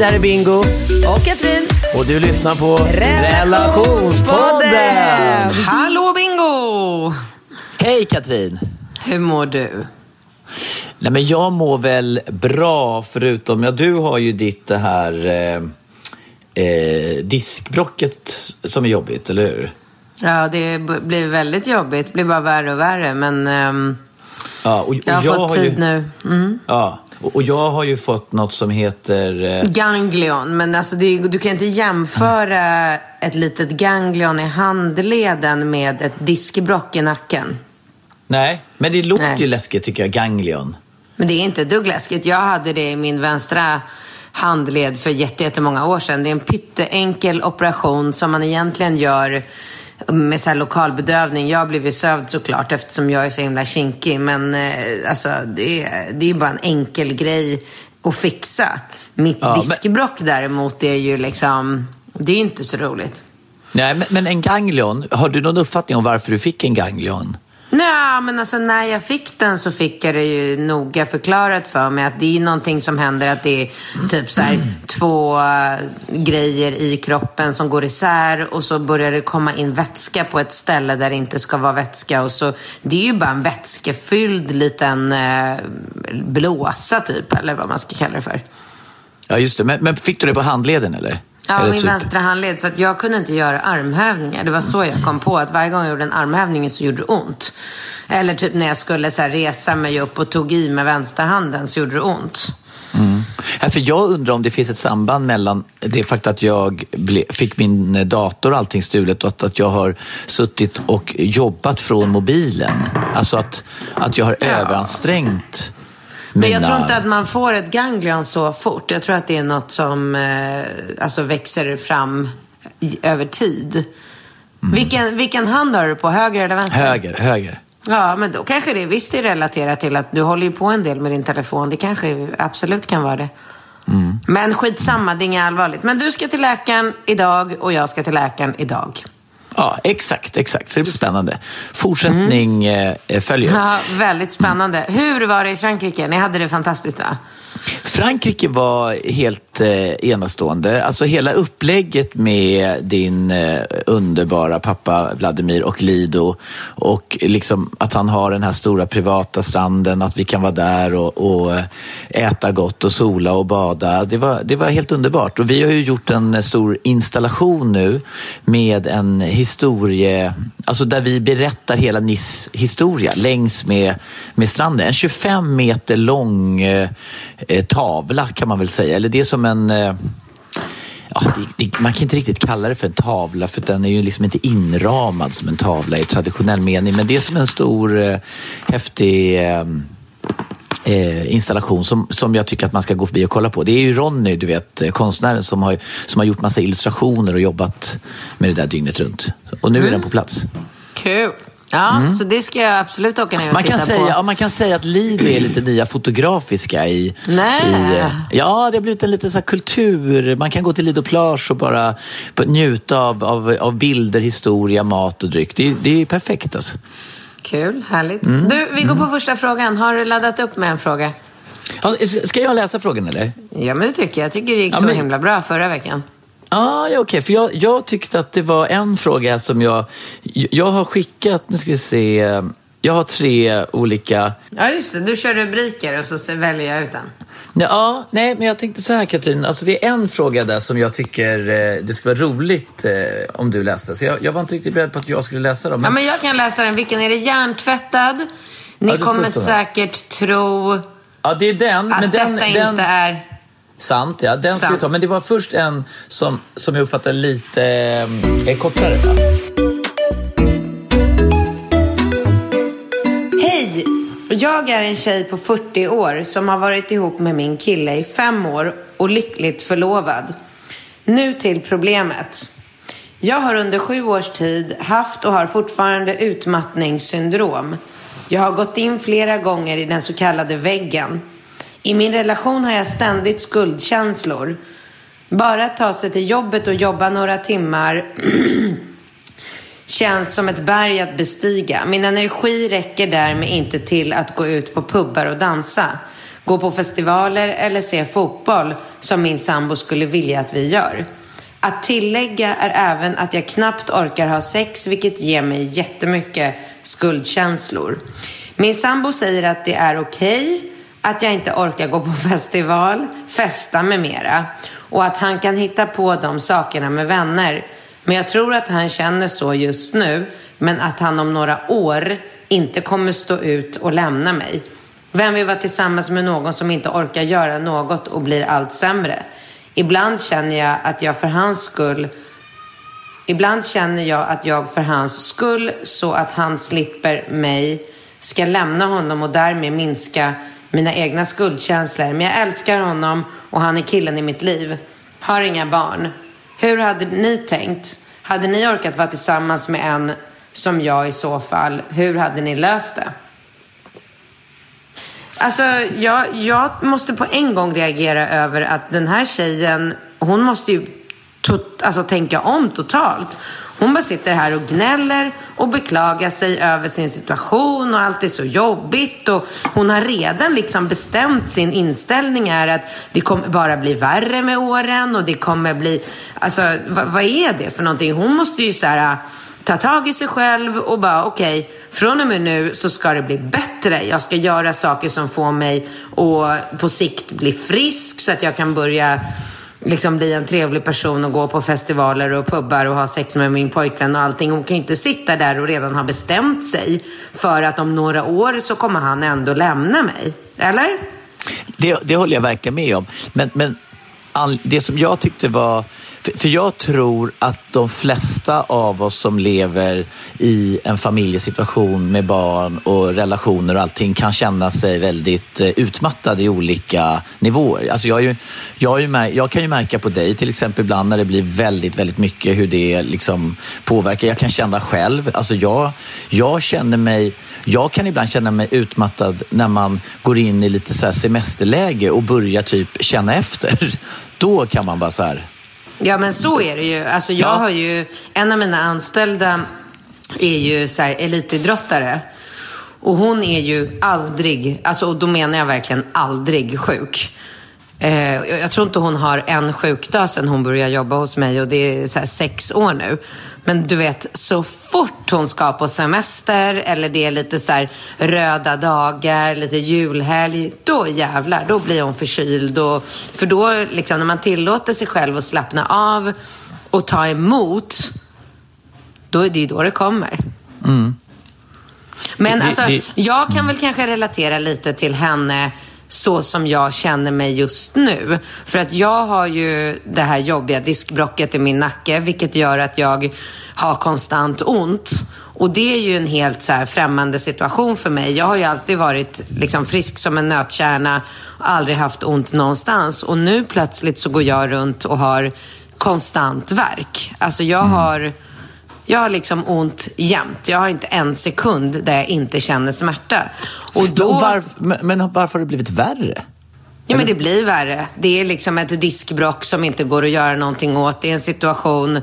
Det här är Bingo Och Katrin. och du lyssnar på Relationspodden! Relationspodden! Hallå Bingo! Hej Katrin! Hur mår du? Nej, men jag mår väl bra förutom, ja du har ju ditt det här eh, eh, diskbrocket som är jobbigt, eller hur? Ja, det blir väldigt jobbigt. Det blir bara värre och värre. Men ehm, Ja, och, och jag har fått ju, tid nu. Mm. Ja, och, jag har ju fått något som heter... Eh, Ganglion. Men alltså det, du kan inte jämföra ett litet ganglion i handleden med ett diskbrock i nacken. nej, men det låter Nej. ju läskigt tycker jag, ganglion. Men det är inte dugg läskigt. Jag hade det i min vänstra handled för jätte- jättemånga år sedan. Det är en pytteenkel operation som man egentligen gör med så här lokal bedövning. Jag har blivit sövd såklart eftersom jag är så himla kinkig. Men eh, alltså, det, är, det är bara en enkel grej att fixa. Mitt Ja, men- diskbrock däremot är ju liksom, det är inte så roligt. Nej, men, men en ganglion, har du någon uppfattning om varför du fick en ganglion? Nej, men alltså när jag fick den så fick jag det ju noga förklarat för mig att det är någonting som händer att det är typ så här två eh, grejer i kroppen som går isär och så börjar det komma in vätska på ett ställe där det inte ska vara vätska och så det är ju bara en vätskefylld liten eh, blåsa typ eller vad man ska kalla det för. Ja, just det. Men, men fick du det på handleden eller? Ja, min typ- vänstra handled. Så att jag kunde inte göra armhävningar. Det var så jag kom på att varje gång jag gjorde en armhävning så gjorde det ont. Eller typ när jag skulle så resa mig upp och tog i med vänsterhanden så gjorde det ont. Ja, för jag undrar om det finns ett samband mellan det faktum att jag ble, fick min eh, dator och allting stulet och att, att jag har suttit och jobbat från mobilen. Alltså att, att jag har överansträngt mina... Men jag tror inte att man får ett ganglion så fort. Jag tror att det är något som eh, alltså växer fram i, över tid. Vilken, vilken hand har du på? Höger eller vänster? Höger, höger. Ja, men då kanske det visst är relaterat till att du håller ju på en del med din telefon. Det kanske absolut kan vara det. Men skitsamma, det är inget allvarligt. Men du ska till läkaren idag och jag ska till läkaren idag. Ja, exakt, exakt. Så det blir spännande. Fortsättning eh, följer. Ja, väldigt spännande. Hur var det i Frankrike? Ni hade det fantastiskt va? Frankrike var helt Eh, enastående. Alltså hela upplägget med din eh, underbara pappa Vladimir och Lido och liksom att han har den här stora privata stranden, att vi kan vara där och, och eh, äta gott och sola och bada. Det var, det var helt underbart. Och vi har ju gjort en stor installation nu med en historie, alltså där vi berättar hela Nice historia längs med, med stranden. En 25 meter lång eh, tavla kan man väl säga. Eller det är som en... Eh, ja, det, det, man kan inte riktigt kalla det för en tavla för den är ju liksom inte inramad som en tavla i traditionell mening. Men det är som en stor eh, häftig eh, eh, installation som, som jag tycker att man ska gå förbi och kolla på. Det är ju Ronny, du vet, eh, konstnären som har, som har gjort massa illustrationer och jobbat med det där dygnet runt. Och nu är den på plats. Kul. Ja, så det ska jag absolut åka ner och Man titta kan, säga, på. ja, man kan säga att Lido är lite nya fotografiska i... Nej. i eh, ja, det har blivit en liten så här kultur. Man kan gå till Lido Plage och bara njuta av, av, av bilder, historia, mat och dryck. Det, det är perfekt alltså. Kul, härligt. Mm. Du, vi går på första frågan. Har du laddat upp med en fråga? Ska jag läsa frågan eller? Ja, men det tycker jag. Jag tycker det gick Ja, så men- himla bra förra veckan. Ah, ja, okej. För jag, jag tyckte att det var en fråga som jag... Jag har skickat, nu ska vi se. Jag har tre olika... Ja, just det. Du kör rubriker och så väljer jag ut en. Ja, nej, men jag tänkte så här Katrin, alltså det är en fråga där som jag tycker eh, det skulle vara roligt eh, om du läste. Så jag, jag, var inte riktigt beredd på att jag skulle läsa dem. Men... Ja, men jag kan läsa den. Vilken är det? Hjärntvättad? Ni ja, kommer säkert tro ja, det är den, att men den, detta den... inte är... Sant, ja. Den ska vi ta. Men det var först en som, som jag uppfattade lite eh, kortare. Hej! Jag är en tjej på 40 år som har varit ihop med min kille i fem år och lyckligt förlovad. Nu till problemet. Jag har under sju års tid haft och har fortfarande utmattningssyndrom. Jag har gått in flera gånger i den så kallade väggen. I min relation har jag ständigt skuldkänslor. Bara att ta sig till jobbet och jobba några timmar känns som ett berg att bestiga. Min energi räcker därmed inte till att gå ut på pubbar och dansa. Gå på festivaler eller se fotboll som min sambo skulle vilja att vi gör. Att tillägga är även att jag knappt orkar ha sex vilket ger mig jättemycket skuldkänslor. Min sambo säger att det är okej okay, att jag inte orkar gå på festival, festa med mera och att han kan hitta på de sakerna med vänner. Men jag tror att han känner så just nu, men att han om några år inte kommer stå ut och lämna mig. Vem vill vara tillsammans med någon som inte orkar göra något och blir allt sämre? Ibland känner jag att jag för hans skull Ibland känner jag att jag för hans skull, så att han slipper mig, ska lämna honom och därmed minska mina egna skuldkänslor. Men jag älskar honom och han är killen i mitt liv. Har inga barn. Hur hade ni tänkt? Hade ni orkat vara tillsammans med en som jag i så fall? Hur hade ni löst det? Alltså, jag, jag måste på en gång reagera över att den här tjejen, hon måste ju tot, alltså, tänka om totalt. Hon bara sitter här och gnäller och beklagar sig över sin situation och allt är så jobbigt. Och hon har redan liksom bestämt sin inställning är att det kommer bara bli värre med åren och det kommer bli, alltså vad, vad är det för någonting? Hon måste ju så här äh, ta tag i sig själv och bara okej, okay, från och med nu så ska det bli bättre. Jag ska göra saker som får mig att på sikt bli frisk så att jag kan börja liksom bli en trevlig person och gå på festivaler och pubbar och ha sex med min pojkvän och allting. Hon kan ju inte sitta där och redan ha bestämt sig för att om några år så kommer han ändå lämna mig. Eller? Det, det håller jag verkligen med om. Men, men all, det som jag tyckte var för, för, jag tror att de flesta av oss som lever i en familjesituation med barn och relationer och allting kan känna sig väldigt eh, utmattade i olika nivåer. Alltså jag, ju, jag, ju, jag kan ju märka på dig till exempel ibland när det blir väldigt, väldigt mycket hur det liksom påverkar. Jag kan känna själv, alltså jag, jag känner mig jag kan ibland känna mig utmattad när man går in i lite så semesterläge och börjar typ känna efter. Då kan man bara så här, Ja, men så är det ju. Alltså, jag ja. har ju, en av mina anställda är ju så här, elitidrottare. Och hon är ju aldrig, alltså, och då menar jag verkligen aldrig sjuk. Eh, jag tror inte hon har en sjukdag sedan hon började jobba hos mig och det är sex år nu. Men du vet, så fort hon ska på semester eller det är lite så röda dagar, lite julhelg, då jävlar, då blir hon förkyld. Och, för då, liksom, när man tillåter sig själv att slappna av och ta emot, då är det ju då det kommer. Mm. Men det, alltså, det, jag kan väl kanske relatera lite till henne så som jag känner mig just nu. För att jag har ju det här jobbiga diskbrocket i min nacke, vilket gör att jag har konstant ont. Och det är ju en helt så här främmande situation för mig. Jag har ju alltid varit liksom frisk som en nötkärna och aldrig haft ont någonstans. Och nu plötsligt så går jag runt och har konstant värk. Alltså jag mm. har jag har liksom ont jämt. Jag har inte en sekund där jag inte känner smärta. Och då... men, varför, men varför har det blivit värre? Ja, men det blir värre. Det är liksom ett diskbrock som inte går att göra någonting åt. Det är en situation eh,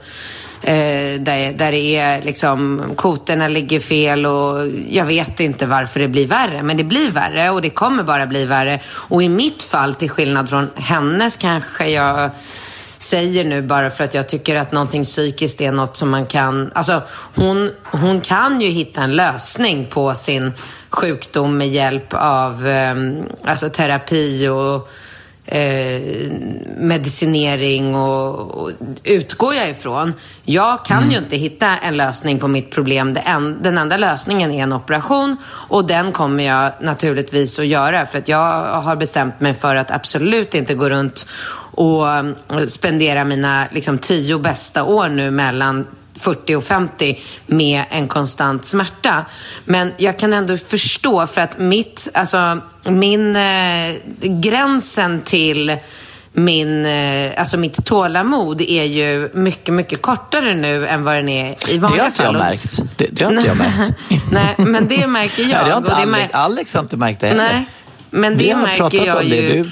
där, där det är liksom, koterna ligger fel och jag vet inte varför det blir värre. Men det blir värre och det kommer bara bli värre. Och i mitt fall, till skillnad från hennes, kanske jag säger nu bara för att jag tycker att någonting psykiskt är något som man kan... Alltså, hon, hon kan ju hitta en lösning på sin sjukdom med hjälp av eh, alltså terapi och eh, medicinering och, och utgår jag ifrån. Jag kan mm. ju inte hitta en lösning på mitt problem. En, den enda lösningen är en operation och den kommer jag naturligtvis att göra för att jag har bestämt mig för att absolut inte gå runt och eh, spendera mina liksom, tio bästa år nu mellan 40 och 50 med en konstant smärta. Men jag kan ändå förstå för att mitt, alltså min, eh, gränsen till min, eh, alltså mitt tålamod är ju mycket, mycket kortare nu än vad den är i vanliga fall. Det har inte jag märkt. Det, det har inte jag märkt. Nej, men det märker jag. Nej, det har inte Alex, Alex har inte märkt det heller. Nej, men det Vi har märker pratat jag om det. ju. Du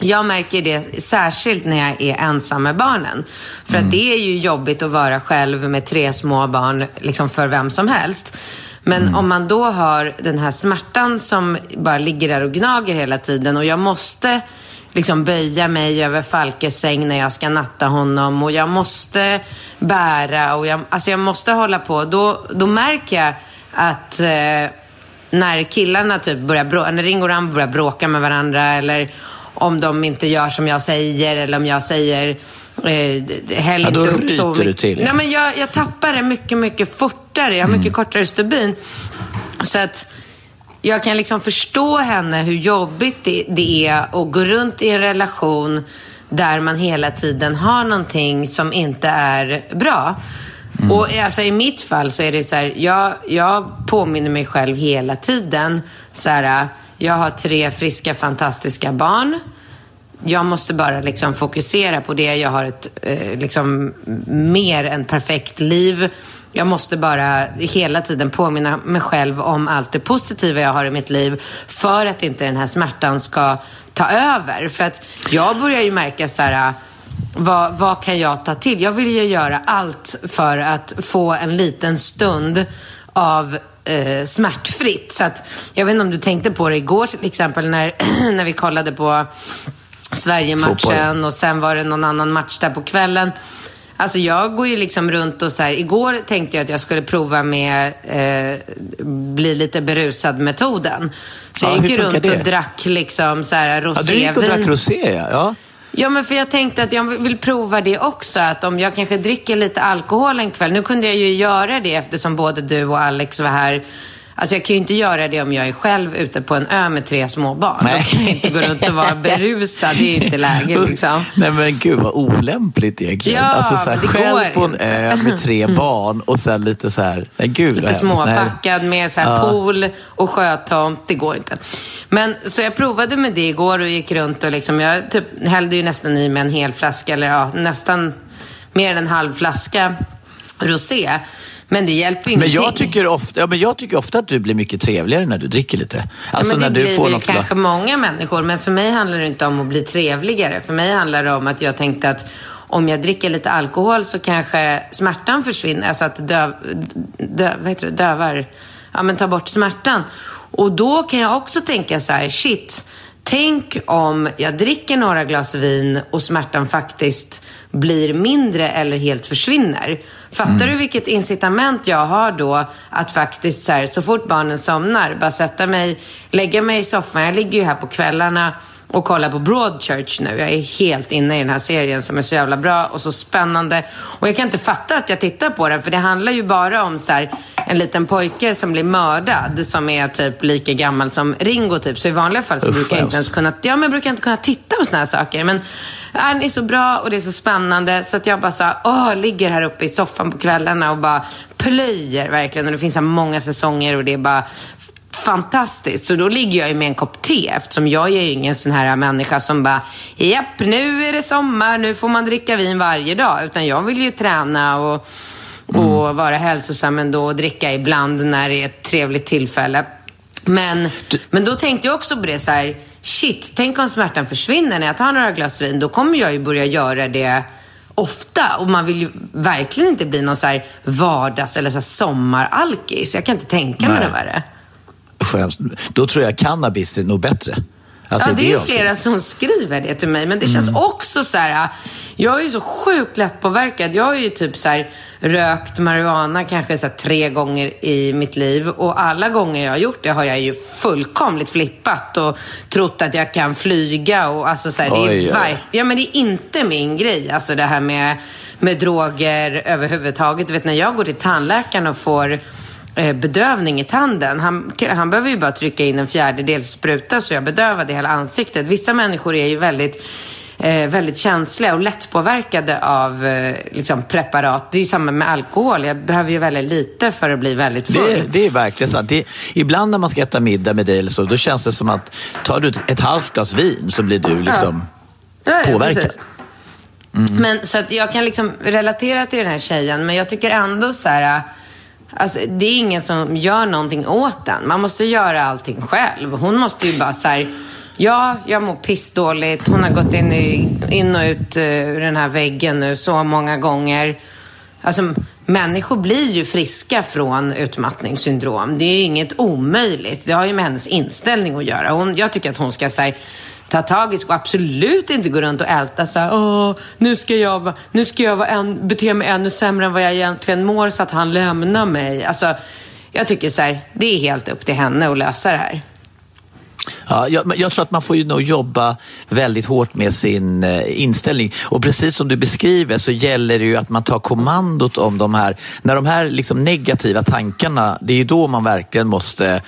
jag märker det särskilt när jag är ensam med barnen. För mm. att det är ju jobbigt att vara själv med tre små barn liksom för vem som helst. Men mm. om man då har den här smärtan som bara ligger där och gnager hela tiden och jag måste liksom böja mig över Falkes säng när jag ska natta honom och jag måste bära och jag, alltså jag måste hålla på. Då, då märker jag att eh, när killarna typ börjar bråka, när Ringo och Rambo börjar bråka med varandra eller om de inte gör som jag säger eller om jag säger eh, häll ja, då inte upp så du till. Nej, men jag, jag tappar det mycket, mycket fortare. Jag har mycket mm. kortare stubin. Så att jag kan liksom förstå henne hur jobbigt det, det är att gå runt i en relation där man hela tiden har någonting som inte är bra. Mm. Och alltså, I mitt fall så är det så här, jag, jag påminner mig själv hela tiden. Så här, jag har tre friska, fantastiska barn. Jag måste bara liksom fokusera på det. Jag har ett eh, liksom, mer än perfekt liv. Jag måste bara hela tiden påminna mig själv om allt det positiva jag har i mitt liv för att inte den här smärtan ska ta över. För att jag börjar ju märka så här, vad, vad kan jag ta till? Jag vill ju göra allt för att få en liten stund av eh, smärtfritt. Så att, jag vet inte om du tänkte på det igår till exempel när, när vi kollade på Sverige-matchen och sen var det någon annan match där på kvällen. Alltså jag går ju liksom runt och så här, igår tänkte jag att jag skulle prova med eh, bli lite berusad-metoden. Så ja, jag gick runt det? och drack liksom så här rosévin. Ja, du gick och drack rosé, ja. Ja, men för jag tänkte att jag vill prova det också. Att om jag kanske dricker lite alkohol en kväll. Nu kunde jag ju göra det eftersom både du och Alex var här. Alltså jag kan ju inte göra det om jag är själv ute på en ö med tre små barn. Nej. Då kan jag inte gå runt och vara berusad. Det är inte läge liksom. Nej men gud vad olämpligt egentligen. Ja, alltså så här, själv på en ö med tre barn och sen lite så här, nej gud Lite småpackad med så här ja. pool och sjötomt. Det går inte. Men så jag provade med det igår och gick runt och liksom, jag typ hällde ju nästan i mig en hel flaska, eller ja, nästan mer än en halv flaska rosé. Men det hjälper ingenting. Men jag tycker ofta, ja, men jag tycker ofta att du blir mycket trevligare när du dricker lite. Alltså ja, men det när du blir väl kanske många människor, men för mig handlar det inte om att bli trevligare. För mig handlar det om att jag tänkte att om jag dricker lite alkohol så kanske smärtan försvinner. Alltså att döv, döv, vad heter det, dövar, ja men ta bort smärtan. Och då kan jag också tänka så här, shit, tänk om jag dricker några glas vin och smärtan faktiskt blir mindre eller helt försvinner. Fattar mm. du vilket incitament jag har då att faktiskt så här, så fort barnen somnar, bara sätta mig, lägga mig i soffan. Jag ligger ju här på kvällarna och kollar på Broadchurch nu. Jag är helt inne i den här serien som är så jävla bra och så spännande. Och jag kan inte fatta att jag tittar på den för det handlar ju bara om så här, en liten pojke som blir mördad som är typ lika gammal som Ringo typ. Så i vanliga fall så Uff, brukar jag inte ens kunna, ja, men jag brukar inte kunna titta på såna här saker. Men äh, den är så bra och det är så spännande så att jag bara så här, åh, ligger här uppe i soffan på kvällarna och bara plöjer verkligen. Och det finns så många säsonger och det är bara fantastiskt. Så då ligger jag ju med en kopp te eftersom jag är ju ingen sån här människa som bara, japp, nu är det sommar, nu får man dricka vin varje dag. Utan jag vill ju träna och, och mm. vara hälsosam ändå och dricka ibland när det är ett trevligt tillfälle. Men, men då tänkte jag också på det så här, shit, tänk om smärtan försvinner när jag tar några glas vin. Då kommer jag ju börja göra det ofta. Och man vill ju verkligen inte bli någon så här vardags eller så här sommaralkis. Jag kan inte tänka mig det värre. Då tror jag cannabis är nog bättre. Alltså, ja, det är flera som skriver det till mig. Men det känns mm. också så här, jag är ju så sjukt lättpåverkad. Jag är ju typ så här, rökt marijuana kanske så här, tre gånger i mitt liv. Och alla gånger jag har gjort det har jag ju fullkomligt flippat och trott att jag kan flyga. Och, alltså, så här, det, är Oj, oj. var- ja, men det är inte min grej, alltså det här med, med droger överhuvudtaget. Du vet, när jag går till tandläkaren och får bedövning i tanden. Han, han behöver ju bara trycka in en fjärdedels spruta så jag bedövar i hela ansiktet. Vissa människor är ju väldigt eh, väldigt känsliga och lättpåverkade av eh, liksom, preparat. Det är ju samma med alkohol. Jag behöver ju väldigt lite för att bli väldigt full. Det, det är verkligen sant. Det, ibland när man ska äta middag med dig eller så, då känns det som att tar du ett, halvt glas vin så blir du liksom Ja, ja, påverkad. precis. Men, så att jag kan liksom relatera till den här tjejen, men jag tycker ändå så här... Alltså, det är ingen som gör någonting åt den. Man måste göra allting själv. Hon måste ju bara så här... Ja, jag mår pissdåligt. Hon har gått in, i, in och ut eh, ur den här väggen nu så många gånger. Alltså, människor blir ju friska från utmattningssyndrom. Det är ju inget omöjligt. Det har ju med hennes inställning att göra. Hon, jag tycker att hon ska säga ta tag i och absolut inte gå runt och älta så här, Åh, nu ska jag, nu ska jag vara en, bete mig ännu sämre än vad jag egentligen mår så att han lämnar mig. Alltså, jag tycker så här, det är helt upp till henne att lösa det här. Ja, jag, jag tror att man får ju nog jobba väldigt hårt med sin eh, inställning. Och precis som du beskriver så gäller det ju att man tar kommandot om de här, när de här liksom negativa tankarna, det är ju då man verkligen måste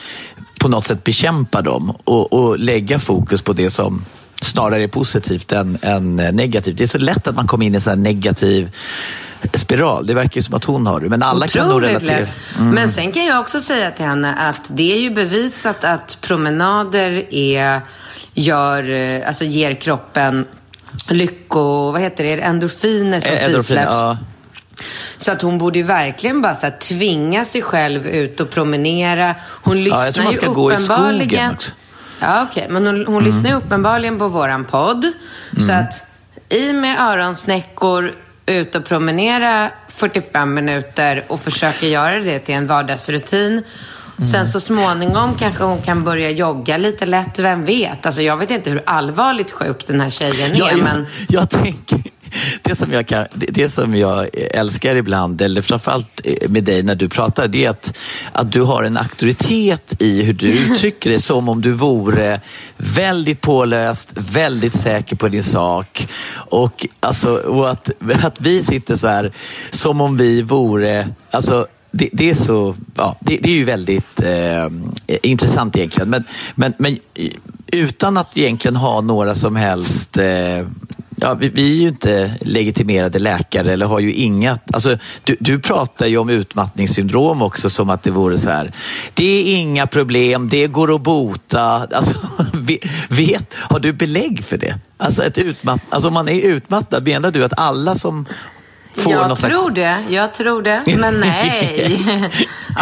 på något sätt bekämpa dem och, och lägga fokus på det som snarare är positivt än, än negativt. Det är så lätt att man kommer in i en sån här negativ spiral. Det verkar ju som att hon har det, men alla kan nog Otroligt relatera. lätt. Men sen kan jag också säga till henne att det är ju bevisat att promenader är, gör, eh, alltså ger kroppen lycko... Vad heter det? Endorfiner som Eh, endorfin, frisläpps? ja. Så att hon borde ju verkligen bara så här, tvinga sig själv ut och promenera. Hon lyssnar Ja, jag tror man ska ju gå i skogen också. Ja, okej. Men hon, hon lyssnar ju uppenbarligen på våran podd. Så att i med öronsnäckor, ut och promenera 45 minuter och försöka göra det till en vardagsrutin. Sen så småningom kanske hon kan börja jogga lite lätt, vem vet? Alltså jag vet inte hur allvarligt sjuk den här tjejen är, Ja, jag, men... jag tänker, det som jag, kan, det, det som jag älskar ibland, eller framförallt med dig när du pratar, det är att, att du har en auktoritet i hur du uttrycker det, som om du vore väldigt påläst, väldigt säker på din sak. Och, alltså, och att, att vi sitter så här som om vi vore... Alltså, det, det, är så, ja, det, det är ju väldigt eh, intressant egentligen. Men, men, men utan att egentligen ha några som helst eh, Ja, vi, vi är ju inte legitimerade läkare eller har ju inga... Alltså, du, du pratar ju om utmattningssyndrom också som att det vore så här. Det är inga problem, det går att bota. Alltså, vet, har du belägg för det? Alltså, ett utmatt, alltså om man är utmattad, menar du att alla som får jag någon tror slags... det, jag tror det. Men nej.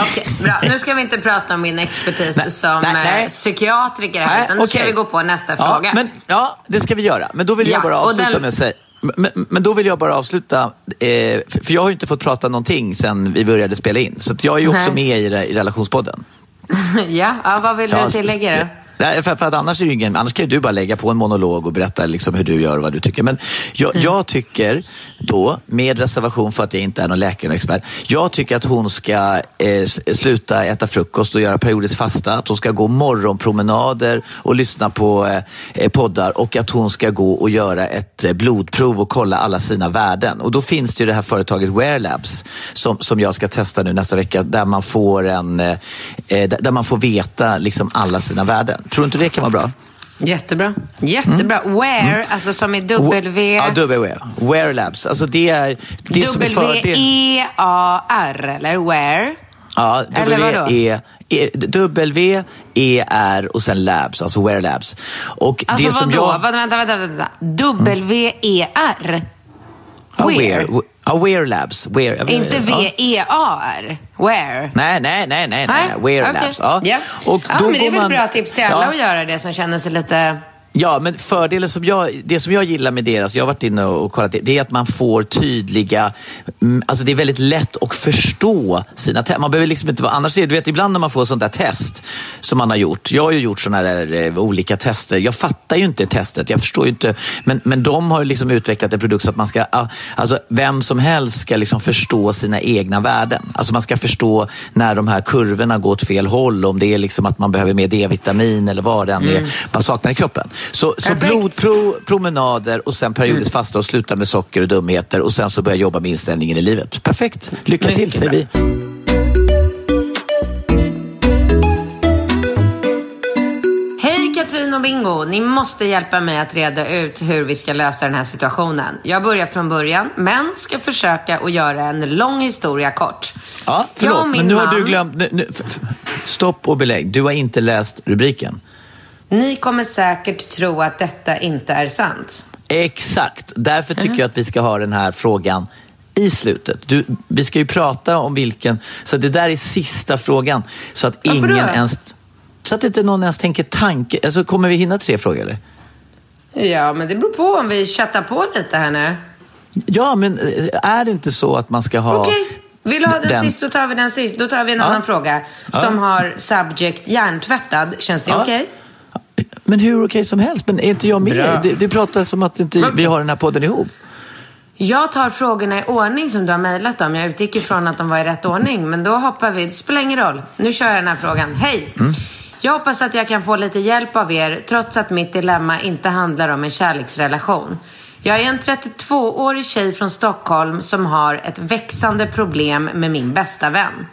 Okej, bra. Nu ska vi inte prata om min expertis Nej, som nej, nej. eh, psykiatriker här, utan nu ska okej. vi gå på nästa Ja, fråga. men, ja, det ska vi göra. Men då vill jag Ja, bara och avsluta den- med att säga... Men, men då vill jag bara avsluta, eh, för jag har ju inte fått prata någonting sen vi började spela in. Så jag är ju också med i, i relationspodden. ja, ja, vad vill du tillägga då? Nej, för, för att annars, är ju ingen, annars kan ju du bara lägga på en monolog och berätta liksom hur du gör och vad du tycker. Men jag, Mm. jag tycker då, med reservation för att jag inte är någon läkare eller expert, jag tycker att hon ska eh, sluta äta frukost och göra periodiskt fasta. Att hon ska gå morgonpromenader och lyssna på eh, eh, poddar och att hon ska gå och göra ett eh, blodprov och kolla alla sina värden. Och då finns det ju det här företaget Wear Labs som, som jag ska testa nu nästa vecka där man får, en, eh, eh, där man får veta liksom alla sina värden. Tror du inte det kan vara bra? Jättebra. Jättebra. Where, alltså som i W... Ja, W. Wear Labs. Alltså det är det som är fördel. W-E-A-R, eller where? Ja, Eller vadå? W, e, W, E, R och sen Labs, alltså Wear Labs. Och Alltså det som vadå? jag... Vänta, vänta, vänta, vänta. W-E-R? Ja, Where? Ja, Wear Labs. Wear, Inte ja. V-E-A-R? Where? Nej, nej, nej, nej, nej. Wear okej. Labs. Ja. Ja. Och ja, då men det är väl man- bra tips till alla Ja. att göra det som känner sig lite... Ja, men fördelen som jag, det som jag gillar med deras, jag har varit inne och kollat, det är att man får tydliga, mm, alltså det är väldigt lätt att förstå sina test. Man behöver liksom inte vara, annars är det, du vet ibland när man får sånt där test som man har gjort. Jag har ju gjort sådana där eh, olika tester. Jag fattar ju inte testet, jag förstår ju inte, men, men de har ju liksom utvecklat en produkt så att man ska, alltså vem som helst ska liksom förstå sina egna värden. Alltså man ska förstå när de här kurvorna går åt fel håll, om det är liksom att man behöver mer D-vitamin eller vad det än är man saknar i kroppen. Så, så blodprov, promenader och sen periodiskt fasta och sluta med socker och dumheter och sen så börja jobba med inställningen i livet. Perfekt. Lycka till Mycket säger vi. Hej Katrin och Bingo! Ni måste hjälpa mig att reda ut hur vi ska lösa den här situationen. Jag börjar från början, men ska försöka att göra en lång historia kort. Ja, förlåt, men nu har man- du glömt... Nu, nu, stopp och belägg. Du har inte läst rubriken. Ni kommer säkert tro att detta inte är sant. Exakt. Därför tycker jag att vi ska ha den här frågan i slutet. Du, vi ska ju prata om vilken... Så det där är sista frågan. Så att Varför ingen då? ens... Så att inte någon ens tänker tanke. Alltså, kommer vi hinna tre frågor eller? Ja, men det beror på om vi chattar på lite här nu. Ja, men eh, är det inte så att man ska ha... Okej, vill du ha den, Den- sist så tar vi den sist. Då tar vi en Ja. annan fråga som har subject hjärntvättad. Känns det Ja. okej? Men hur okej som helst. Men är inte jag med? Bra. Det, det pratar som att inte Okej. vi har den här podden ihop. Jag tar frågorna i ordning som du har mejlat om. Jag utgick ifrån att de var i rätt ordning. Men då hoppar vi. Det spelar ingen roll. Nu kör jag den här frågan. Hej! Jag hoppas att jag kan få lite hjälp av er trots att mitt dilemma inte handlar om en kärleksrelation. Jag är en 32-årig tjej från Stockholm som har ett växande problem med min bästa vän.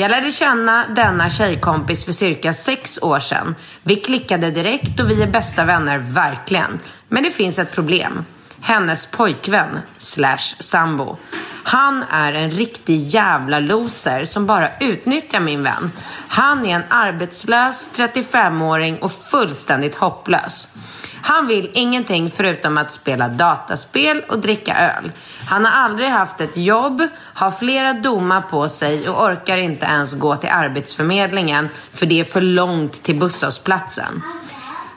Jag lärde känna denna tjejkompis för cirka sex år sedan. Vi klickade direkt och vi är bästa vänner, verkligen. Men det finns ett problem. Hennes pojkvän slash sambo. Han är en riktig jävla loser som bara utnyttjar min vän. Han är en arbetslös 35-åring och fullständigt hopplös. Han vill ingenting förutom att spela dataspel och dricka öl. Han har aldrig haft ett jobb, har flera domar på sig och orkar inte ens gå till Arbetsförmedlingen för det är för långt till busshållplatsen.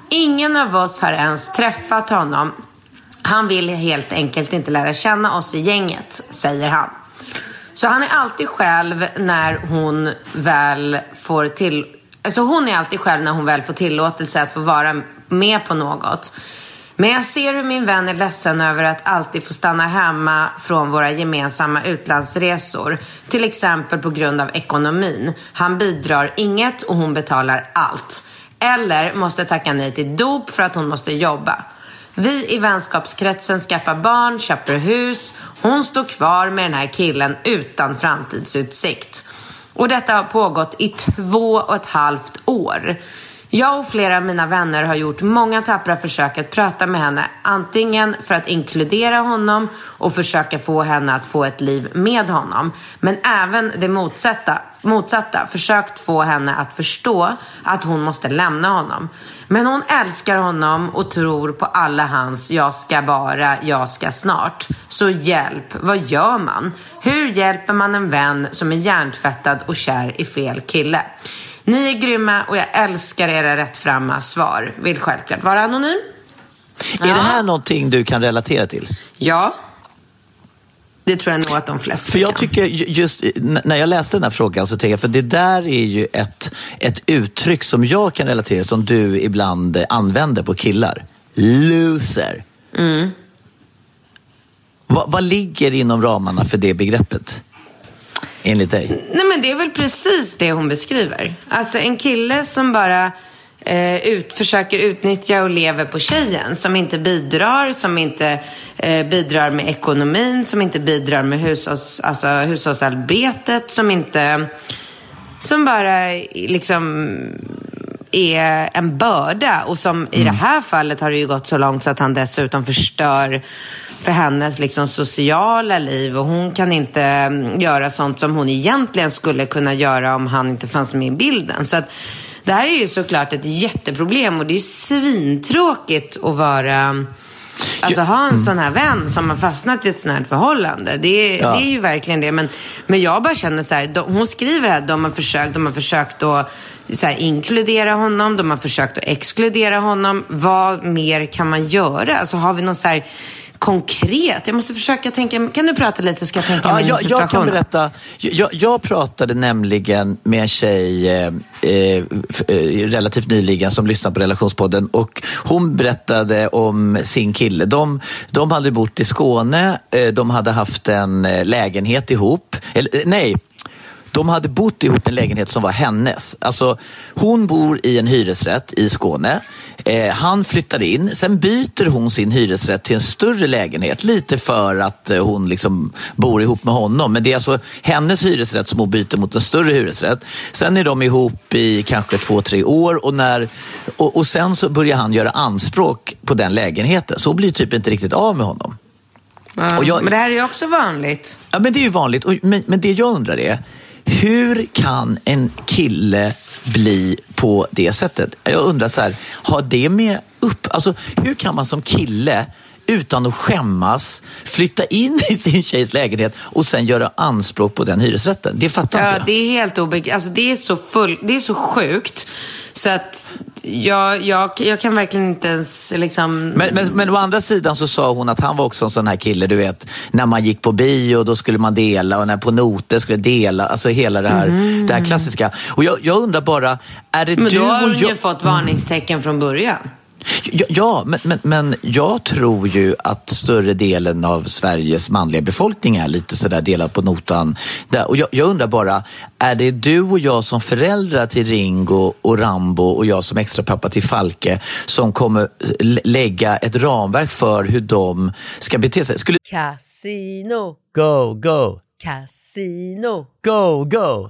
Ingen av oss har ens träffat honom. Han vill helt enkelt inte lära känna oss i gänget, säger han. Så han är alltid själv när hon väl får till... Alltså hon är alltid själv när hon väl får tillåtelse att få vara med på något. Men jag ser hur min vän är ledsen över att alltid få stanna hemma från våra gemensamma utlandsresor. Till exempel på grund av ekonomin. Han bidrar inget och hon betalar allt. Eller måste tacka nej till dop för att hon måste jobba. Vi i vänskapskretsen skaffar barn, köper hus. Hon står kvar med den här killen utan framtidsutsikt. Och detta har pågått i två och ett halvt år. Jag och flera av mina vänner har gjort många tappra försök att prata med henne. Antingen för att inkludera honom och försöka få henne att få ett liv med honom. Men även det motsatta, motsatta försökt få henne att förstå att hon måste lämna honom. Men hon älskar honom och tror på alla hans jag ska bara, jag ska snart. Så hjälp, vad gör man? Hur hjälper man en vän som är hjärntvättad och kär i fel kille? Ni är grymma och jag älskar era rättframma svar. Vill självklart vara anonym. Är det här någonting du kan relatera till? Ja. Det tror jag nog att de flesta För jag kan. tycker ju- just när jag läste den här frågan så tänkte jag, för det där är ju ett, ett uttryck som jag kan relatera som du ibland använder på killar. Loser. Vad, vad ligger inom ramarna för det begreppet? Enligt dig? Nej men det är väl precis det hon beskriver. Alltså en kille som bara eh, ut, försöker utnyttja och lever på tjejen. Som inte bidrar, som inte eh, bidrar med ekonomin, som inte bidrar med hushålls, alltså, hushållsarbetet, som inte... Som bara liksom är en börda. Och som i det här fallet har det ju gått så långt så att han dessutom förstör för hennes liksom sociala liv och hon kan inte mm, göra sånt som hon egentligen skulle kunna göra om han inte fanns med i bilden. Så att det här är ju såklart ett jätteproblem och det är ju svintråkigt att vara Alltså ha en sån här vän som har fastnat i ett sånt här förhållande. Det är, Ja. det är ju verkligen det. Men, men jag bara känner så här, de, hon skriver här, de har försökt, de har försökt att så här, inkludera honom, de har försökt att exkludera honom. Vad mer kan man göra? Alltså har vi någon så här konkret? Jag måste försöka tänka, kan du prata lite ska jag tänka Ja, mig jag, jag kan berätta. Jag, jag pratade nämligen med en tjej eh, eh, eh, relativt nyligen som lyssnade på relationspodden och hon berättade om sin kille. De, de hade bott i Skåne, eh, de hade haft en eh, lägenhet ihop. Eller, nej, de hade bott ihop en lägenhet som var hennes. Alltså, hon bor i en hyresrätt i Skåne. Eh, han flyttar in. Sen byter hon sin hyresrätt till en större lägenhet. Lite för att eh, hon liksom bor ihop med honom. Men det är alltså hennes hyresrätt som hon byter mot en större hyresrätt. Sen är de ihop i kanske två, tre år. Och, när, och, och sen så börjar han göra anspråk på den lägenheten. Så hon blir typ inte riktigt av med honom. Ja, jag- Men det här är ju också vanligt. Ja, men det är ju vanligt. Och- Men, men det jag undrar är, hur kan en kille bli på det sättet? Jag undrar så här, har det med upp... Alltså, hur kan man som kille utan att skämmas flytta in i sin tjejs lägenhet och sen göra anspråk på den hyresrätten? Det fattar Ja, inte jag. det är helt obegripligt. Alltså, det, är så full... det är så sjukt. Så att jag, jag, jag kan verkligen inte ens liksom... Men, men, men å andra sidan så sa hon att han var också en sån här kille, du vet, när man gick på bio då skulle man dela och när på noter skulle dela, alltså hela det här, det här klassiska. Och jag, jag undrar bara, är det Mm. Men du då har och hon ju jag... fått varningstecken från början. Ja, ja men, men, men jag tror ju att större delen av Sveriges manliga befolkning är lite sådär delad på notan. Där, och jag, jag undrar bara, är det du och jag som föräldrar till Ringo och Rambo och jag som extra pappa till Falke som kommer lä- lägga ett ramverk för hur de ska bete sig? Skulle... Casino, Go, go, casino, go, go,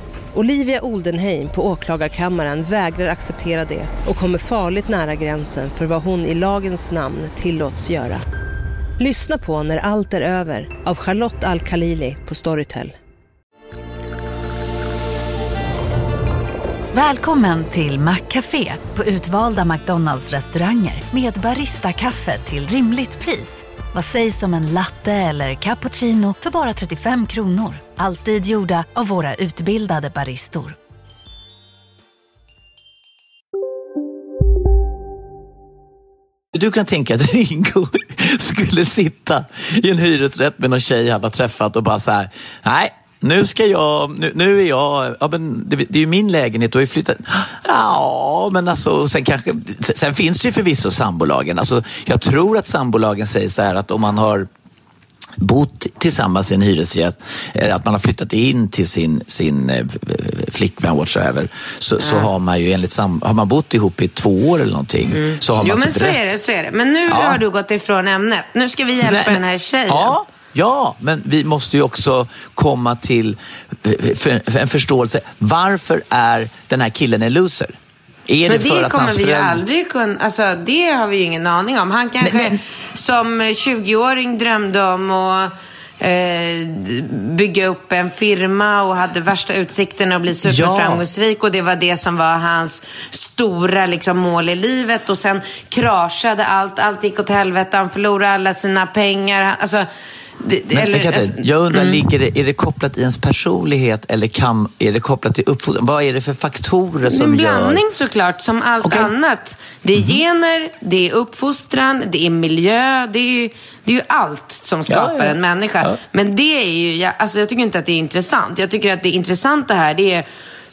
Olivia Oldenheim på åklagarkammaren vägrar acceptera det och kommer farligt nära gränsen för vad hon i lagens namn tillåts göra. Lyssna på När allt är över av Charlotte Al-Khalili på Storytel. Välkommen till Maccafé på utvalda McDonalds restauranger med Baristakaffe till rimligt pris. Vad sägs om en latte eller cappuccino för bara 35 kronor? Alltid gjorda av våra utbildade baristor. Du kan tänka att Ringo skulle sitta i en hyresrätt med någon tjej han har träffat och bara så här, nej, nu ska jag, nu, nu är jag, ja men det, det är ju min lägenhet och ju flyttat. Ja, men alltså, sen kanske, sen finns det ju förvisso sambolagen. Alltså, jag tror att sambolagen säger så här att om man har bott tillsammans i en hyresrätt, eh, att man har flyttat in till sin, sin eh, flickvän whatsoever, så, så har man ju enligt sam, har man bott ihop i två år eller någonting, så har Jo, man men typ så rätt. är det, så är det. Men nu Ja. har du gått ifrån ämnet. Nu ska vi hjälpa Nej, men- den här tjejen. Ja, ja, men vi måste ju också komma till eh, för, en förståelse. Varför är den här killen en loser? Är Men det det kommer vi ju aldrig kunna, alltså det har vi ju ingen aning om. Han kanske Nej, men- som 20-åring drömde om att eh, bygga upp en firma och hade värsta utsikterna att bli superframgångsrik och det var det som var hans stora liksom, mål i livet och sen kraschade allt, allt gick åt helvete, han förlorade alla sina pengar. Alltså, Det, Men, eller, Katrin, alltså, jag undrar, mm. ligger det, är det kopplat till ens personlighet eller kan, är det kopplat till uppfostran? Vad är det för faktorer Det som en gör... blandning såklart, som allt Okej. annat. Det är gener, det är uppfostran, det är miljö, det är ju, det är ju allt som skapar Ja, ja. en människa. Ja. Men det är ju, jag, alltså jag tycker inte att det är intressant. Jag tycker att det intressanta här, det är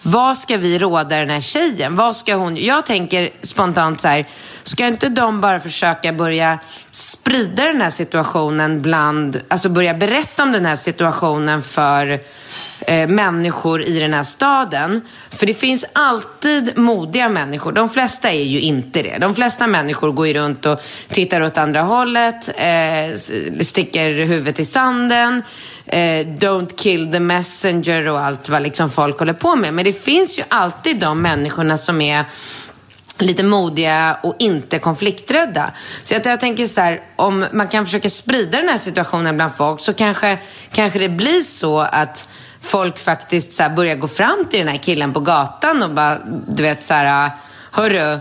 vad ska vi råda den här tjejen? Vad ska hon... Jag tänker spontant så här, ska inte de bara försöka börja sprida den här situationen bland, alltså börja berätta om den här situationen för eh, människor i den här staden. För det finns alltid modiga människor. De flesta är ju inte det. De flesta människor går ju runt och tittar åt andra hållet, eh, sticker huvudet i sanden, eh, don't kill the messenger och allt vad liksom folk håller på med. Men det finns ju alltid de människorna som är lite modiga och inte konflikträdda. Så jag, jag tänker så här, om man kan försöka sprida den här situationen bland folk så kanske, kanske det blir så att folk faktiskt så här börjar gå fram till den här killen på gatan och bara, du vet så här, ah, hörru,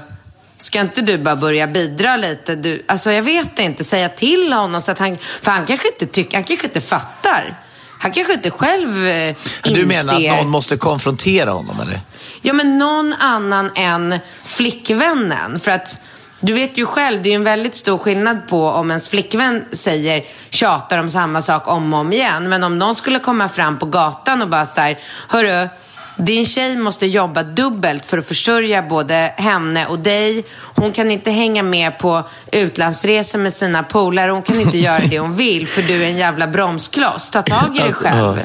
ska inte du bara börja bidra lite? Du, alltså jag vet inte, säga till honom så att han, för han kanske inte tycker, han kanske inte fattar. Han kanske inte själv eh, inser. Du menar att någon måste konfrontera honom eller? Ja, men någon annan än flickvännen. För att du vet ju själv, det är ju en väldigt stor skillnad på om ens flickvän säger, tjatar om samma sak om och om igen. Men om någon skulle komma fram på gatan och bara så här, hörru, din tjej måste jobba dubbelt för att försörja både henne och dig. Hon kan inte hänga med på utlandsresor med sina polare. Hon kan inte göra det hon vill för du är en jävla bromskloss. Ta tag i dig Alltså, själv.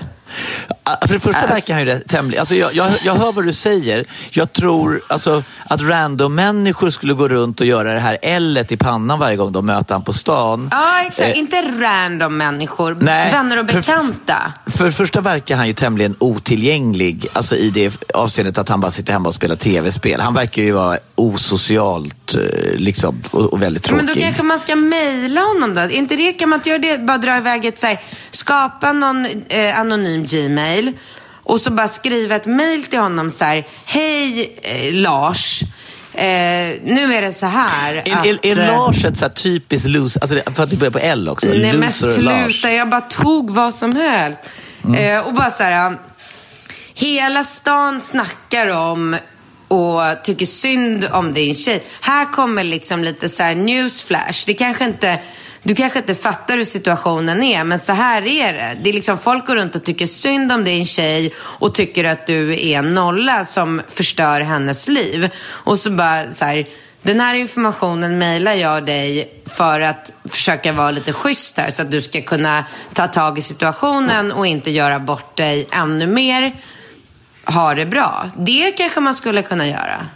För det första verkar han ju rätt tämligen... Alltså jag, jag, jag hör vad du säger. Jag tror alltså, att random-människor skulle gå runt och göra det här L-et i pannan varje gång de möter han på stan. Ja, exakt. Eh, Inte random människor. Nej, Vänner och för- bekanta. För det första verkar han ju tämligen otillgänglig, alltså i det avseendet att han bara sitter hemma och spelar tv-spel. Han verkar ju vara osocialt eh, liksom, och, och väldigt tråkig. Men då kanske man ska mejla honom då? Inte det, kan man inte göra det? Bara dra iväg ett så här, skapa någon eh, anonym Gmail och så bara skriva ett mejl till honom så här, hej eh, Lars, eh, nu är det så här Är, att... är, är eh, Lars ett så typiskt loser, alltså för att det börjar på L också? Nej men loser Lars. sluta, jag bara tog vad som helst. Mm. Eh, och bara så här, hela stan snackar om och tycker synd om din tjej. Här kommer liksom lite så här newsflash. Det kanske inte, du kanske inte fattar hur situationen är, men så här är det. Det är liksom folk går runt och tycker synd om din tjej och tycker att du är en nolla som förstör hennes liv. Och så bara så här, den här informationen mejlar jag dig för att försöka vara lite schysst här så att du ska kunna ta tag i situationen och inte göra bort dig ännu mer. Ha det bra. Det kanske man skulle kunna göra.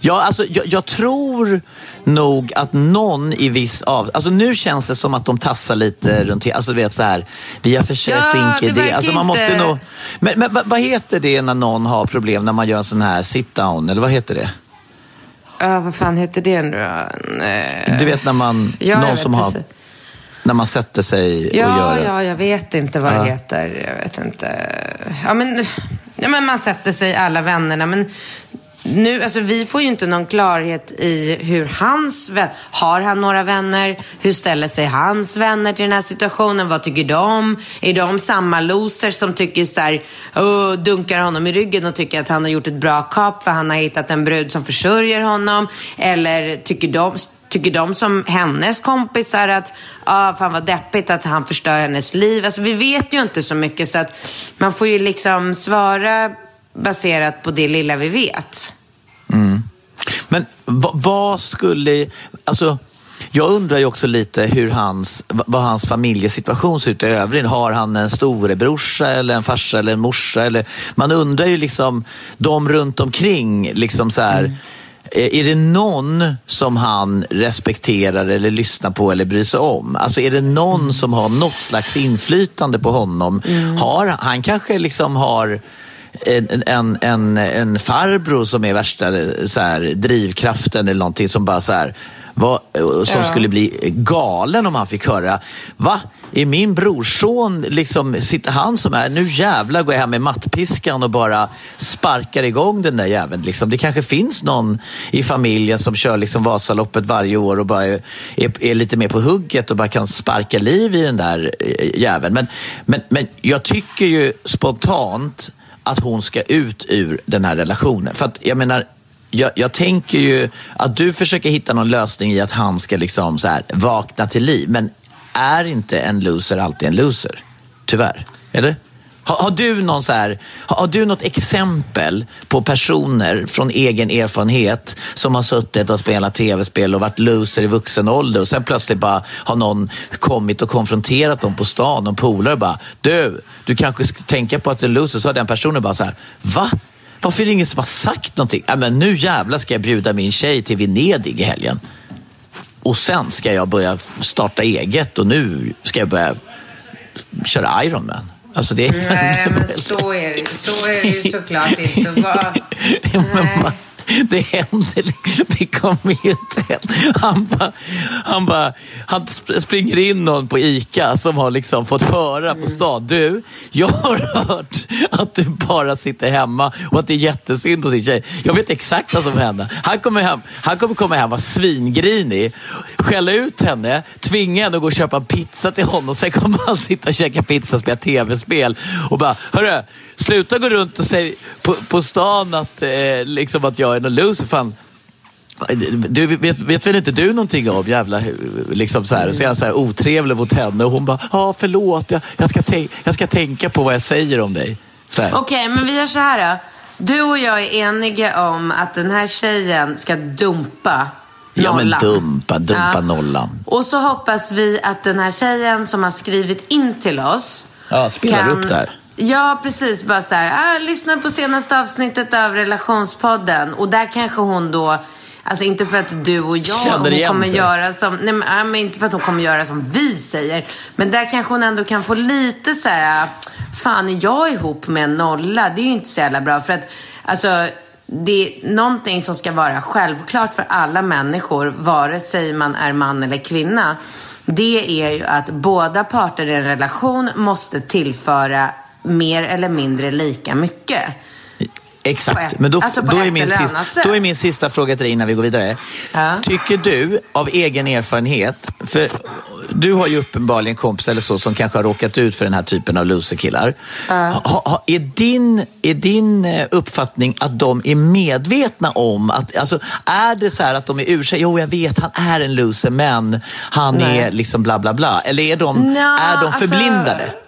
Ja, alltså, jag, jag tror nog att någon i viss av... Alltså nu känns det som att de tassar lite runt... Alltså du vet så här, vi har försökt Ja, och inte det det. Alltså man måste nog... Men, men vad- heter det när någon har problem när man gör en sån här sit-down? Eller vad heter det? Ja, vad fan heter det nu då? Du vet när man... Ja, någon som har... När man sätter sig och Ja, gör det. ja, jag vet inte vad Ja. det heter. Jag vet inte. Ja, men, ja, men man sätter sig alla vännerna. Men nu, alltså, vi får ju inte någon klarhet i hur hans vän... Har han några vänner? Hur ställer sig hans vänner till den här situationen? Vad tycker de? Är de samma losers som tycker så här, oh, dunkar honom i ryggen och tycker att han har gjort ett bra kap för han har hittat en brud som försörjer honom? Eller tycker de Tycker de som hennes kompisar att, ah, fan vad deppigt att han förstör hennes liv. Alltså vi vet ju inte så mycket så att man får ju liksom svara baserat på det lilla vi vet. Men vad, skulle... Alltså, jag undrar ju också lite hur hans, vad hans familjesituation ser ut i övrigt. Har han en storebrorsa eller en farsa eller en morsa? Eller, man undrar ju liksom, de runt omkring, liksom så här, eh, Är det någon som han respekterar eller lyssnar på eller bryr sig om? Alltså är det någon som har något slags inflytande på honom? Har, han kanske liksom har en, en, en, en farbror som är värsta så här, drivkraften eller någonting som bara så här, var, eh, som skulle bli galen om han fick höra, va? Är min brorson, liksom, sitter han som är, nu jävlar går jag hem med mattpiskan och bara sparkar igång den där jäveln. Liksom. Det kanske finns någon i familjen som kör liksom Vasaloppet varje år och bara är, är, är lite mer på hugget och bara kan sparka liv i den där eh, jäveln. Men, men, men jag tycker ju spontant att hon ska ut ur den här relationen. För att jag menar, jag, jag, tänker ju att du försöker hitta någon lösning i att han ska liksom så här, vakna till liv. Men är inte en loser alltid en loser? Tyvärr. Eller? Har, har, du någon så här, har, har, du något exempel på personer från egen erfarenhet som har suttit och spelat tv-spel och varit loser i vuxen ålder och sen plötsligt bara har någon kommit och konfronterat dem på stan och polare bara Du, du kanske ska tänka på att du är loser. Så har den personen bara så här, va? Varför är det ingen som har sagt någonting? Äh, men nu jävlar ska jag bjuda min tjej till Venedig i helgen. Och sen ska jag börja starta eget och nu ska jag börja köra Ironman. Alltså det Nej, men så är det, så är det ju såklart inte. Var... Nej. det händer Det kommer ju inte hända. Han bara, han, bara, han springer in någon på ICA som har liksom fått höra på stan. Du, jag har hört att du bara sitter hemma och att det är jättesynd hos din tjej. Jag vet exakt vad som händer. Han kommer, hem, han kommer komma hem och vara svingrinig, skälla ut henne, tvinga henne att gå och köpa pizza till honom. Sen kommer han sitta och käka pizza och spela tv-spel och bara, hörru, sluta gå runt och säga på, på stan att, eh, liksom att jag är någon loser. Fan. Du, vet, vet väl inte du någonting om jävla, liksom så här, så är jag så här otrevlig mot henne och hon bara, ja ah, förlåt, jag, jag, ska jag ska tänka på vad jag säger om dig. Okej, okay, men vi gör så här då. Du och jag är eniga om att den här tjejen ska dumpa nollan. Ja, men dumpa, dumpa ja. nollan. Och så hoppas vi att den här tjejen som har skrivit in till oss Ja, spelar kan... upp där. Ja, precis. Bara så här, ah, lyssna på senaste avsnittet av relationspodden. Och där kanske hon då, alltså inte för att du och jag hon kommer sig. göra som, nej men, äh, men inte för att hon kommer göra som vi säger. Men där kanske hon ändå kan få lite så här, fan är jag ihop med en nolla? Det är ju inte så jävla bra. För att, alltså, det är någonting som ska vara självklart för alla människor, vare sig man är man eller kvinna. Det är ju att båda parter i en relation måste tillföra mer eller mindre lika mycket. Exakt, men då, alltså då, är min sista, då är min sista fråga till dig innan vi går vidare. Ja. Tycker du av egen erfarenhet, för du har ju uppenbarligen kompisar eller så som kanske har råkat ut för den här typen av loserkillar. Ja. Ha, ha, är, din, är din eh, uppfattning att de är medvetna om att, alltså är det så här att de är ur sig, jo jag vet han är en loser men han Nej. är liksom bla bla bla. Eller är de, Nå, är de alltså- förblindade? Alltså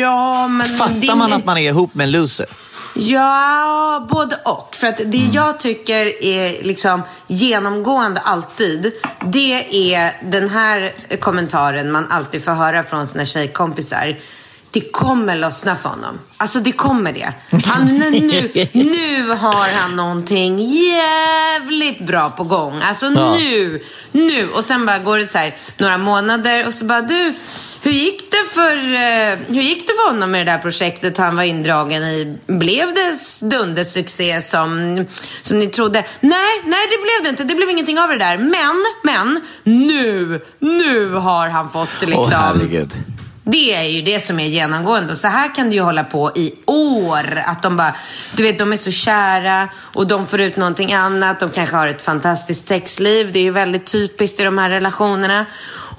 Ja, men Fattar din... man att man är ihop med en loser? Ja, både och. För att det mm. jag tycker är liksom genomgående alltid, det är den här kommentaren man alltid får höra från sina tjejkompisar. Det kommer lossna för honom. Alltså det kommer det. Han, nu, nu har han någonting jävligt bra på gång. Alltså ja. nu, nu. Och sen bara går det så här några månader och så bara du hur gick det för, eh, hur gick det för honom med det där projektet han var indragen i? Blev det dundersuccé som, som ni trodde? Nej, nej det blev det inte. Det blev ingenting av det där. Men, men, nu, nu har han fått liksom... Åh, herregud. Det är ju det som är genomgående. Och så här kan det ju hålla på i år. Att de bara, du vet, de är så kära och de får ut någonting annat. De kanske har ett fantastiskt sexliv. Det är ju väldigt typiskt i de här relationerna.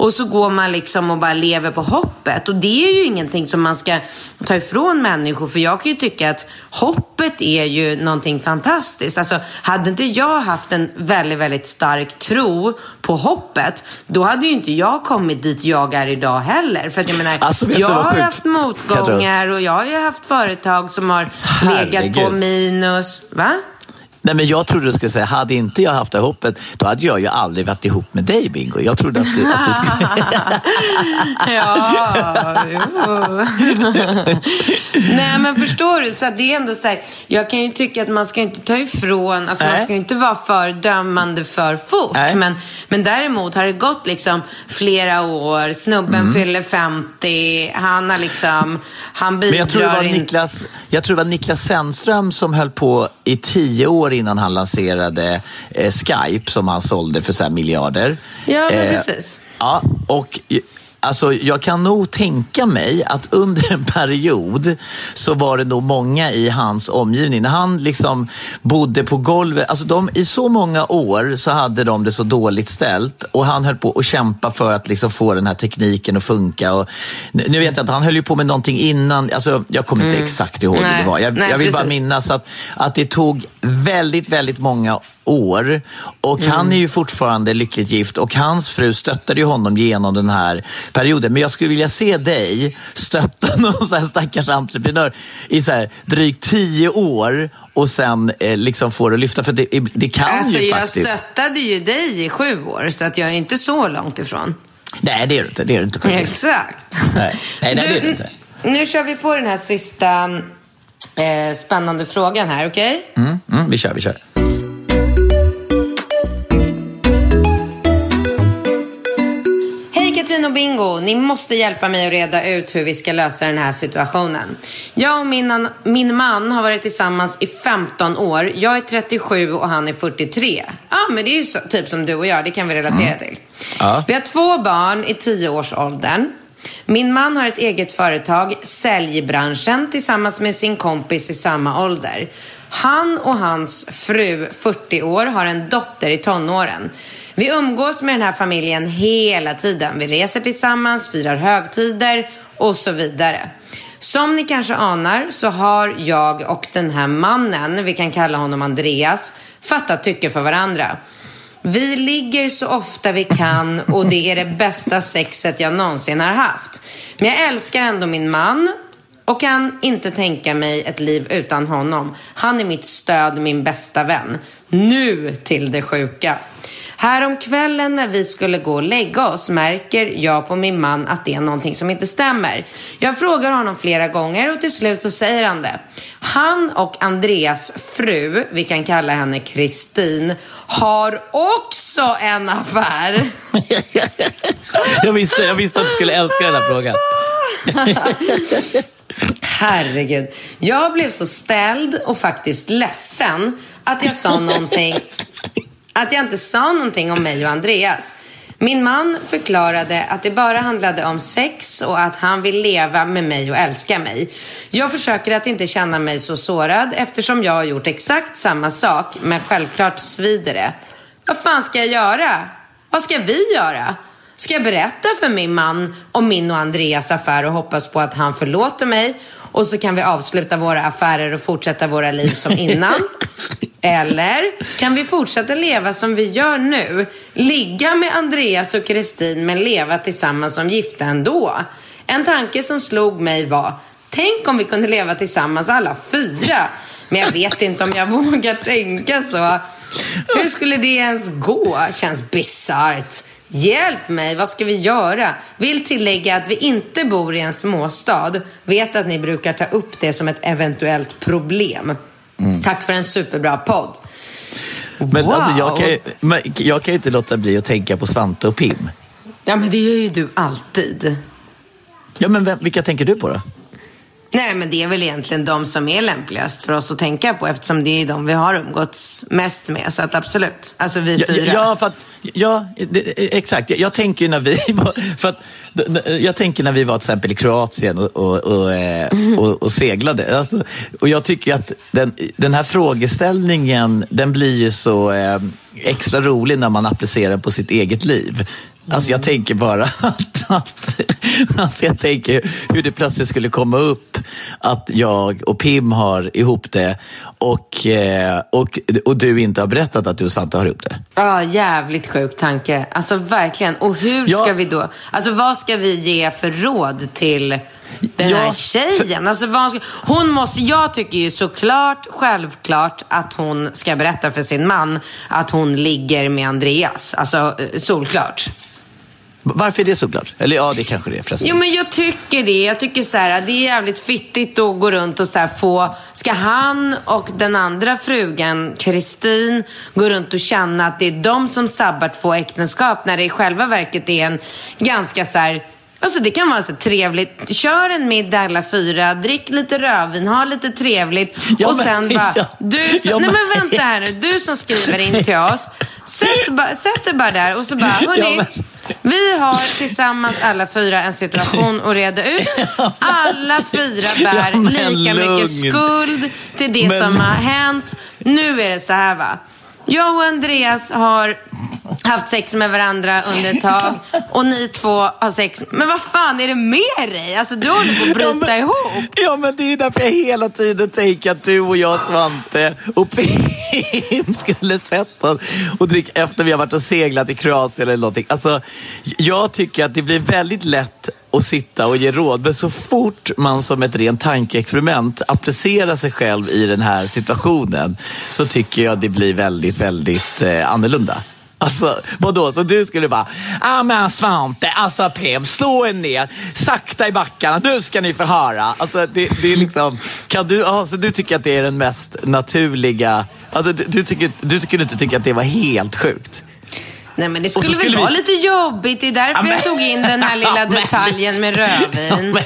Och så går man liksom och bara lever på hoppet. Och det är ju ingenting som man ska ta ifrån människor. För jag kan ju tycka att hoppet är ju någonting fantastiskt. Alltså, hade inte jag haft en väldigt, väldigt stark tro på hoppet, då hade ju inte jag kommit dit jag är idag heller. För att jag menar, alltså, jag har haft motgångar och jag har ju haft företag som har Herregud. legat på minus. Va? Nej, men jag trodde du skulle säga, hade inte jag haft det hoppet, då hade jag ju aldrig varit ihop med dig Bingo. Jag trodde att du, att du skulle... ja, jo. Nej, men förstår du? Så det är ändå så här, jag kan ju tycka att man ska inte ta ifrån, alltså man ska inte vara för dömande för fort. Men, men däremot har det gått liksom flera år, snubben mm. fyller 50, han har liksom, han bidrar men jag tror, det var in... Niklas, jag tror det var Niklas Sennström som höll på i tio år år innan han lanserade eh, Skype som han sålde för så miljarder. Ja, men Eh, precis. Ja, och alltså, jag kan nog tänka mig att under en period så var det nog många i hans omgivning. När han liksom bodde på golvet, alltså de, i så många år så hade de det så dåligt ställt och han höll på att kämpa för att liksom få den här tekniken att funka. Och, nu vet jag inte, han höll ju på med någonting innan, alltså, jag kommer inte exakt ihåg hur det var. Jag, Nej, jag vill bara precis. minnas att, att det tog väldigt, väldigt många år och Mm. han är ju fortfarande lyckligt gift och hans fru stöttade ju honom genom den här perioden. Men jag skulle vilja se dig stötta någon så här stackars entreprenör i så här drygt tio år och sen eh, liksom få det att lyfta. För det, det kan Alltså ju jag faktiskt. stöttade ju dig i sju år, så att jag är inte så långt ifrån. Nej, det är du inte. Det är du inte faktiskt. Exakt. Nej, nej, nej det är du inte. Nu kör vi på den här sista eh, spännande frågan här, okej? Mm, mm, vi kör, vi kör. Katrin och Bingo! Ni måste hjälpa mig att reda ut hur vi ska lösa den här situationen. Jag och min, min man har varit tillsammans i 15 år. Jag är 37 och han är 43. Ja, men det är ju så, typ som du och jag. Det kan vi relatera till. Ja. Vi har två barn i 10-årsåldern. Min man har ett eget företag, säljbranschen, tillsammans med sin kompis i samma ålder. Han och hans fru, 40 år, har en dotter i tonåren. Vi umgås med den här familjen hela tiden. Vi reser tillsammans, firar högtider och så vidare. Som ni kanske anar så har jag och den här mannen, vi kan kalla honom Andreas, fattat tycke för varandra. Vi ligger så ofta vi kan och det är det bästa sexet jag någonsin har haft. Men jag älskar ändå min man och kan inte tänka mig ett liv utan honom. Han är mitt stöd, min bästa vän. Nu till det sjuka. Härom kvällen när vi skulle gå och lägga oss märker jag på min man att det är någonting som inte stämmer. Jag frågar honom flera gånger och till slut så säger han det. Han och Andreas fru, vi kan kalla henne Kristin, har också en affär. Jag visste, jag visste att du skulle älska den här frågan. Herregud. Jag blev så ställd och faktiskt ledsen att jag sa någonting. Att jag inte sa någonting om mig och Andreas. Min man förklarade att det bara handlade om sex och att han vill leva med mig och älska mig. Jag försöker att inte känna mig så sårad eftersom jag har gjort exakt samma sak, men självklart svider det. Vad fan ska jag göra? Vad ska vi göra? Ska jag berätta för min man om min och Andreas affär och hoppas på att han förlåter mig och så kan vi avsluta våra affärer och fortsätta våra liv som innan? Eller kan vi fortsätta leva som vi gör nu? Ligga med Andreas och Kristin men leva tillsammans som gifta ändå? En tanke som slog mig var, tänk om vi kunde leva tillsammans alla fyra. Men jag vet inte om jag vågar tänka så. Hur skulle det ens gå? Känns bisarrt. Hjälp mig, vad ska vi göra? Vill tillägga att vi inte bor i en småstad. Vet att ni brukar ta upp det som ett eventuellt problem. Tack för en superbra podd. Men Wow. alltså, jag, kan, ju- jag kan ju inte låta bli att tänka på Svante och Pim. Ja, men det gör ju du alltid. Ja, men vem, vilka tänker du på då? Nej, men det är väl egentligen de som är lämpligast för oss att tänka på eftersom det är de vi har umgåtts mest med. Så att absolut. Alltså vi Ja, fyra. Ja, för att, ja det, exakt. Jag, jag tänker när vi var, för att, jag tänker när vi var till exempel i Kroatien och, och, och, eh, och, och seglade. Alltså, och jag tycker att den, den här frågeställningen, den blir ju så eh, extra rolig när man applicerar på sitt eget liv. Alltså jag tänker bara att, att, alltså jag tänker hur det plötsligt skulle komma upp att jag och Pim har ihop det och, eh, och, och du inte har berättat att du och Svante har ihop det. Ja, jävligt sjuk tanke. Alltså verkligen. Och hur Ja. ska vi då, alltså vad ska vi ge för råd till den Ja, här tjejen? Alltså, vad ska, hon måste, jag tycker ju såklart, självklart att hon ska berätta för sin man att hon ligger med Andreas. Alltså eh, solklart. Varför är det så klart? Eller ja, det kanske det är förresten. Jo men jag tycker det. Jag tycker så här, det är jävligt fittigt att gå runt och så här få... Ska han och den andra frugan, Kristin, gå runt och känna att det är de som sabbar två äktenskap när det i själva verket är en ganska så här Alltså det kan vara så trevligt. Kör en middag alla fyra, drick lite rödvin, ha lite trevligt. Ja, och men- sen bara, ja. du som, Ja, nej men- men vänta här nu, du som skriver in till oss. Sätt, bara, sätt dig bara där och så bara, hörni. Ja, Vi har tillsammans alla fyra en situation att reda ut. Alla fyra bär Ja, lika mycket lugn. skuld till det Men- som har hänt. Nu är det så här va. Jag och Andreas har haft sex med varandra under ett tag och ni två har sex. Men vad fan är det med dig? Alltså du håller på att bryta Ja, men- ihop. Ja, men det är därför jag hela tiden tänker att du och jag, Svante och Pim skulle sätta oss och dricka efter vi har varit och seglat i Kroatien eller någonting. Alltså, jag tycker att det blir väldigt lätt att sitta och ge råd, men så fort man som ett rent tankeexperiment applicerar sig själv i den här situationen så tycker jag det blir väldigt, väldigt eh, annorlunda. Alltså, vadå? Så du skulle bara, ah men Svante, alltså Pim, slå er ner, sakta i backarna, nu ska ni få höra. Alltså, det, det är liksom, kan du, alltså, du tycker att det är den mest naturliga, alltså du, du, tycker, du skulle inte tycka att det var helt sjukt? Nej men det så skulle väl skulle vara vi- lite jobbigt. Det är därför Ja, men- jag tog in den här lilla Ja, detaljen med Ja rödvin. men,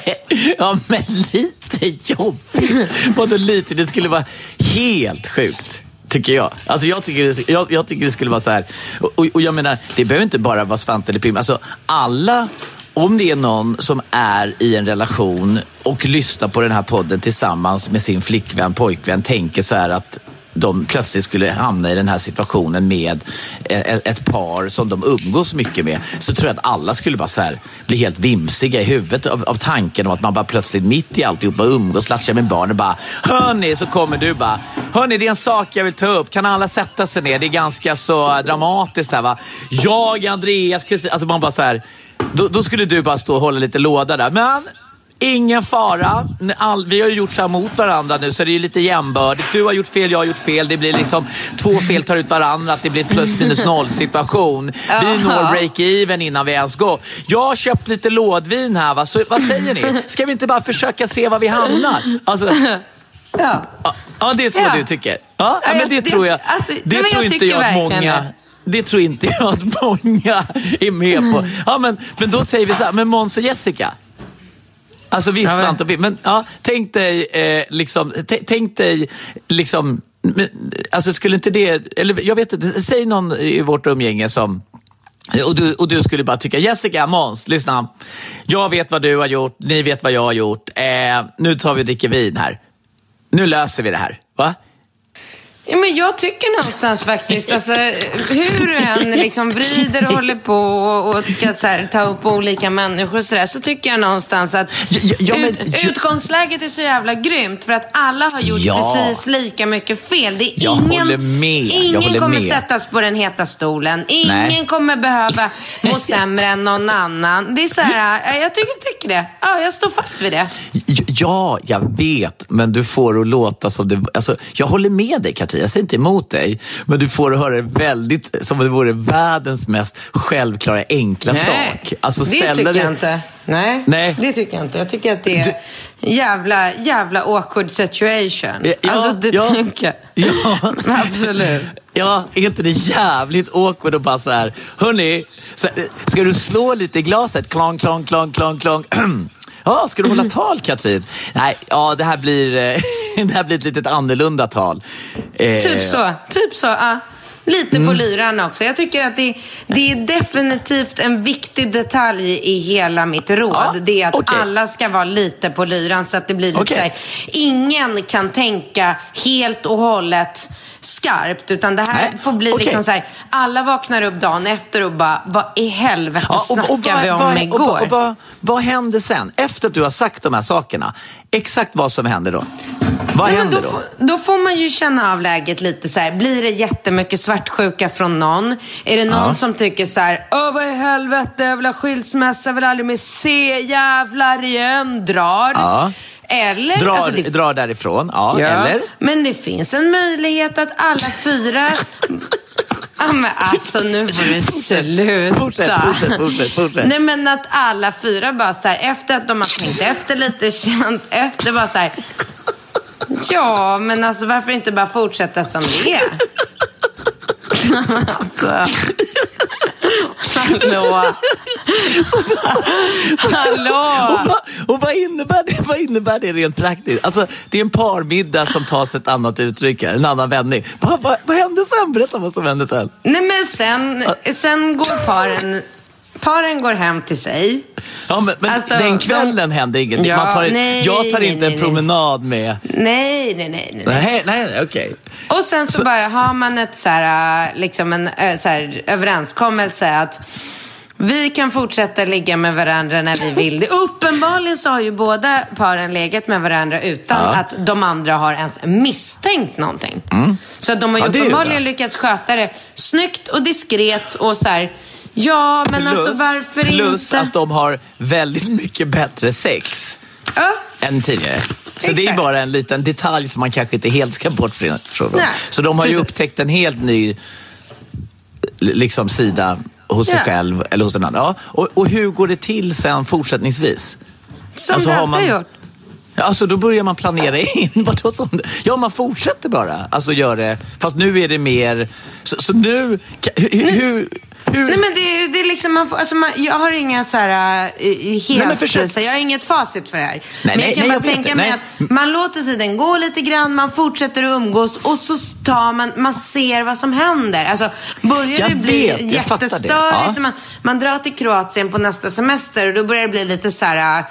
ja, men lite jobbigt. Vadå lite? Det skulle vara helt sjukt. Tycker jag. Alltså jag, tycker, det- jag, jag tycker det skulle vara så här. Och, och, och jag menar, det behöver inte bara vara Svante eller Pim. Alltså alla, om det är någon som är i en relation och lyssnar på den här podden tillsammans med sin flickvän, pojkvän, tänker så här att de plötsligt skulle hamna i den här situationen med eh, eh, ett, par som de umgås mycket med så tror jag att alla skulle bara så här, bli helt vimsiga i huvudet av, av tanken om att man bara plötsligt mitt i alltihop bara umgås, latchar med barnen. bara Hörni, så kommer du bara Hörni, det är en sak jag vill ta upp. Kan alla sätta sig ner? Det är ganska så dramatiskt här va. Jag, Andreas, Kristin, alltså man bara så här då, då skulle du bara stå och hålla lite låda där. Men Ingen fara. All, vi har ju gjort så här mot varandra nu så det är lite jämbördigt. Du har gjort fel, jag har gjort fel. Det blir liksom två fel tar ut varandra. Att det blir ett plus minus noll situation. Vi når break-even innan vi ens går. Jag har köpt lite lådvin här. Va? Så, vad säger ni? Ska vi inte bara försöka se var vi hamnar? Alltså, Ja. ja, det är så Ja. du tycker. Ja, Ja, men det det- tror jag. alltså, det tror jag inte jag att många... det. Det tror inte jag att många är med på. Ja, men, men då säger vi så här, men Måns och Jessica. Alltså visst Ja, men- Svante Pim, men ja, tänk dig eh, liksom, tänk dig liksom, men, alltså skulle inte det, eller jag vet inte, säg någon i vårt umgänge som och du, och du skulle bara tycka, Jessica, Måns, lyssna. Jag vet vad du har gjort, ni vet vad jag har gjort. Eh, nu tar vi och dricker vin här. Nu löser vi det här. Va? Ja, men jag tycker någonstans faktiskt, alltså, hur du än liksom vrider och håller på och, och ska så här, ta upp olika människor och så där, så tycker jag någonstans att Ja, ja, men- ut, utgångsläget är så jävla grymt för att alla har gjort Ja. precis lika mycket fel. Det är Jag ingen, håller med, jag ingen kommer med. sättas på den heta stolen. Ingen Nej. kommer behöva må sämre än någon annan. Det är så här, jag tycker, tycker det. Ja, jag står fast vid det. Ja, jag vet, men du får att låta som det... Alltså, jag håller med dig Katrin, jag säger inte emot dig. Men du får höra det väldigt som om det vore världens mest självklara, enkla sak. Alltså, det tycker det- jag inte. Nej, Nej. det tycker jag inte. Jag tycker att det är jävla, jävla awkward situation. Ja, alltså, det ja. tycker jag. Ja. Absolut. Ja, är inte det jävligt awkward att bara så här, hörni, ska du slå lite i glaset? Klong, klong, klong, klong, klong. Ja, ska du hålla tal Katrin? Nej, ja det här blir, eh, det här blir ett litet annorlunda tal. Eh, Typ så. Typ så, ja. Lite Mm. på lyran också. Jag tycker att det, det är definitivt en viktig detalj i hela mitt råd. Ja, det är att okej. alla ska vara lite på lyran så att det blir lite Okej. så här, ingen kan tänka helt och hållet skarpt. Utan det här Nej, får bli okej. liksom så här, alla vaknar upp dagen efter och bara, vad i helvete Ja, och, snackar och, vad, vi om vad, igår? och, och vad, vad händer sen? Efter att du har sagt de här sakerna, exakt vad som händer då? Vad Nej, händer då, då? får- då får man ju känna av läget lite så här. Blir det jättemycket svartsjuka från någon? Är det någon Ja. som tycker så här, Åh vad i helvete, jag vill ha skilsmässa, jag vill aldrig mer se, jävlar igen, drar. Ja. Eller? Drar, alltså, det, drar därifrån, ja, ja, eller? Men det finns en möjlighet att alla fyra... Ja men alltså nu får du sluta. Fortsätt, fortsätt, fortsätt, fortsätt. Nej men att alla fyra bara så här, efter att de har tänkt efter lite, känt efter, bara så här. Ja, men alltså varför inte bara fortsätta som det är? alltså. Hallå. Hallå. Och, vad, och vad, innebär det, vad innebär det rent praktiskt? Alltså, det är en parmiddag som tas ett annat uttryck här, en annan vändning. Vad, vad, vad hände sen? Berätta vad som hände sen. Nej men sen, sen går paren, paren går hem till sig. Ja, men, men Alltså, den kvällen de- hände ingenting. Ja, Man tar, nej, jag tar nej, inte nej, en nej. promenad med... Nej, nej, nej. nej. Nej, nej, nej okej. Och sen så, bara har man ett så här, äh, liksom en äh, så här, överenskommelse att vi kan fortsätta ligga med varandra när vi vill det. Uppenbarligen så har ju båda paren legat med varandra utan Ja. att de andra har ens misstänkt någonting. Så att de har ju Ja, uppenbarligen lyckats sköta det snyggt och diskret och så här, ja men alltså varför plus inte? att de har väldigt mycket bättre sex Ja. än tidigare. Så det är Exakt. bara en liten detalj som man kanske inte helt ska bortse från. Nej, Så de har ju precis. upptäckt en helt ny liksom, sida hos sig Ja. själv eller hos den andra. Ja. Och, och hur går det till sen fortsättningsvis? Som Alltså, det har alltid man- gjort. Alltså då börjar man planera in. Ja, man fortsätter bara. Alltså gör det. Fast nu är det mer... Så, så nu... Hur... hur, hur Nej men det, det är liksom, man får, alltså man, jag har inga så här, äh, helt, Nej, men försök- så jag har inget facit för det här. men nej, jag kan nej, bara jag tänka det. mig Nej. att man låter tiden gå lite grann, man fortsätter att umgås och så tar man, man ser vad som händer. Alltså börjar Jag det bli vet, det. jättestörigt, Ja. man, man drar till Kroatien på nästa semester och då börjar det bli lite så här, äh,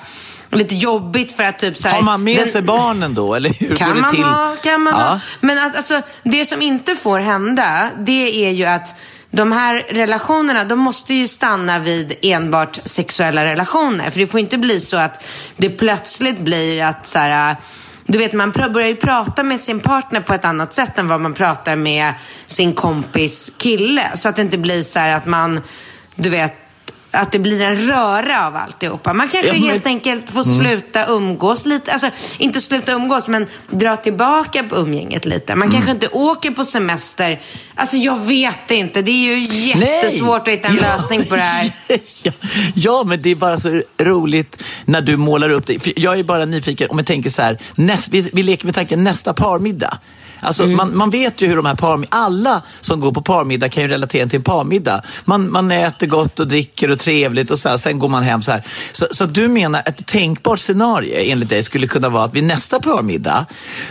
lite jobbigt för att typ så här, Har man med den- sig barnen då? Eller hur går kan det man till? ha, kan man ja. ha. Men att, alltså, det som inte får hända, det är ju att de här relationerna, de måste ju stanna vid enbart sexuella relationer. För det får inte bli så att det plötsligt blir att så här, du vet, man börjar ju prata med sin partner på ett annat sätt än vad man pratar med sin kompis kille. Så att det inte blir så här att man, du vet, att det blir en röra av alltihopa. Man kanske Ja, men- Mm. helt enkelt får sluta umgås lite. Alltså, inte sluta umgås, men dra tillbaka på umgänget lite. Man Mm. kanske inte åker på semester. Alltså, jag vet inte. Det är ju jättesvårt att hitta en Ja. lösning på det här. ja, ja, men det är bara så roligt när du målar upp det. För jag är bara nyfiken, om jag tänker så här, näst, vi, vi leker med tanken nästa parmiddag. Alltså, Mm. man, man vet ju hur de här par, alla som går på parmiddag kan ju relatera till en parmiddag. Man, man äter gott och dricker och trevligt och så här, sen går man hem så här. Så, så du menar ett tänkbart scenario enligt dig skulle kunna vara att vid nästa parmiddag,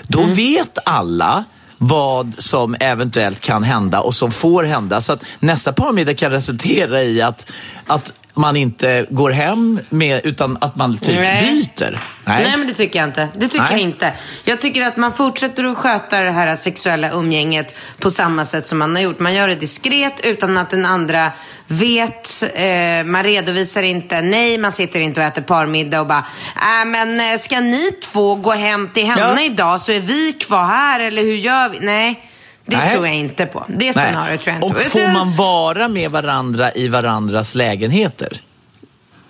då Mm. vet alla vad som eventuellt kan hända och som får hända. Så att nästa parmiddag kan resultera i att, att man inte går hem med, utan att man typ Nej. byter. Nej. men det tycker jag inte. Det tycker Nej. jag inte. Jag tycker att man fortsätter att sköta det här sexuella umgänget på samma sätt som man har gjort. Man gör det diskret utan att den andra vet. Eh, man redovisar inte. Nej, man sitter inte och äter parmiddag och bara, äh, men eh, ska ni två gå hem till henne Ja. idag så är vi kvar här eller hur gör vi? Nej, det Nej. tror jag inte på. Det scenariot tror jag inte Och på. Får man vara med varandra i varandras lägenheter?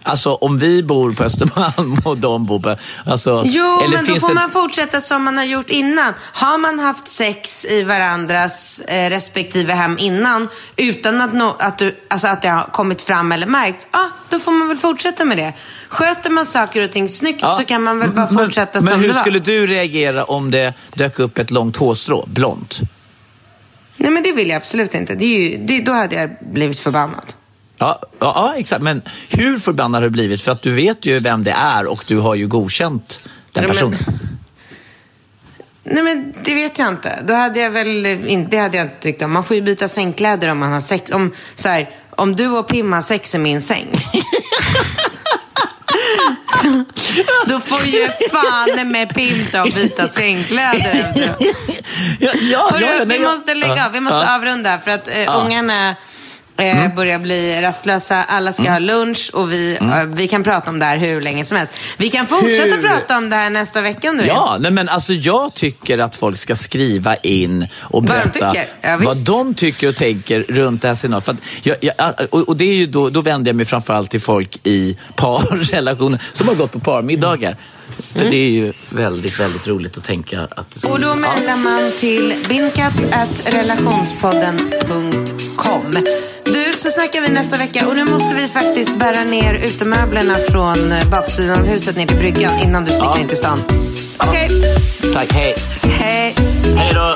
Alltså om vi bor på Östermalm och de bor på... Alltså, Jo, eller men då får det- man fortsätta som man har gjort innan. Har man haft sex i varandras eh, respektive hem innan utan att, no, att, du, alltså att det har kommit fram eller märkt, ja, då får man väl fortsätta med det. Sköter man saker och ting snyggt Ja. så kan man väl bara Men- fortsätta Men som hur det var. skulle du reagera om det dök upp ett långt hårstrå, blont? Nej, men det vill jag absolut inte. Det är ju, det, då hade jag blivit förbannad. Ja, ja, ja, exakt. Men hur förbannad har du blivit? För att du vet ju vem det är och du har ju godkänt den Nej, men- personen. Nej, men det vet jag inte. Då hade jag väl inte, det hade jag inte tyckt om. Man får ju byta sängkläder om man har sex. Om, så här, om du och Pim har sex i min säng. Då får ju fan med Pim ta och byta sängkläder. Ja, ja, Hörru, ja, vi måste lägga av. Vi måste avrunda för att eh, Ja. Mm. eh, börjar bli rastlösa. Alla ska ha lunch och vi, eh, vi kan prata om det här hur länge som helst. Vi kan fortsätta Mm. Hur? prata om det här nästa vecka om du vill. Ja, men alltså jag tycker att folk ska skriva in och Vad de berätta. Ja, vad de tycker och tänker runt det här scenariot. För jag, jag, och, och det är ju då, då vänder jag mig framförallt till folk i parrelationer som har gått på parmiddagar. För det är ju väldigt, väldigt roligt att tänka att det ska Och då mejlar man till binkatt.relationspodden.com. Du, så snackar vi nästa vecka och nu måste vi faktiskt bära ner utemöblerna från eh, baksidan av huset ner till bryggan innan du sticker Ja. in till stan. Okej, Tack, hej. hej. Hej då.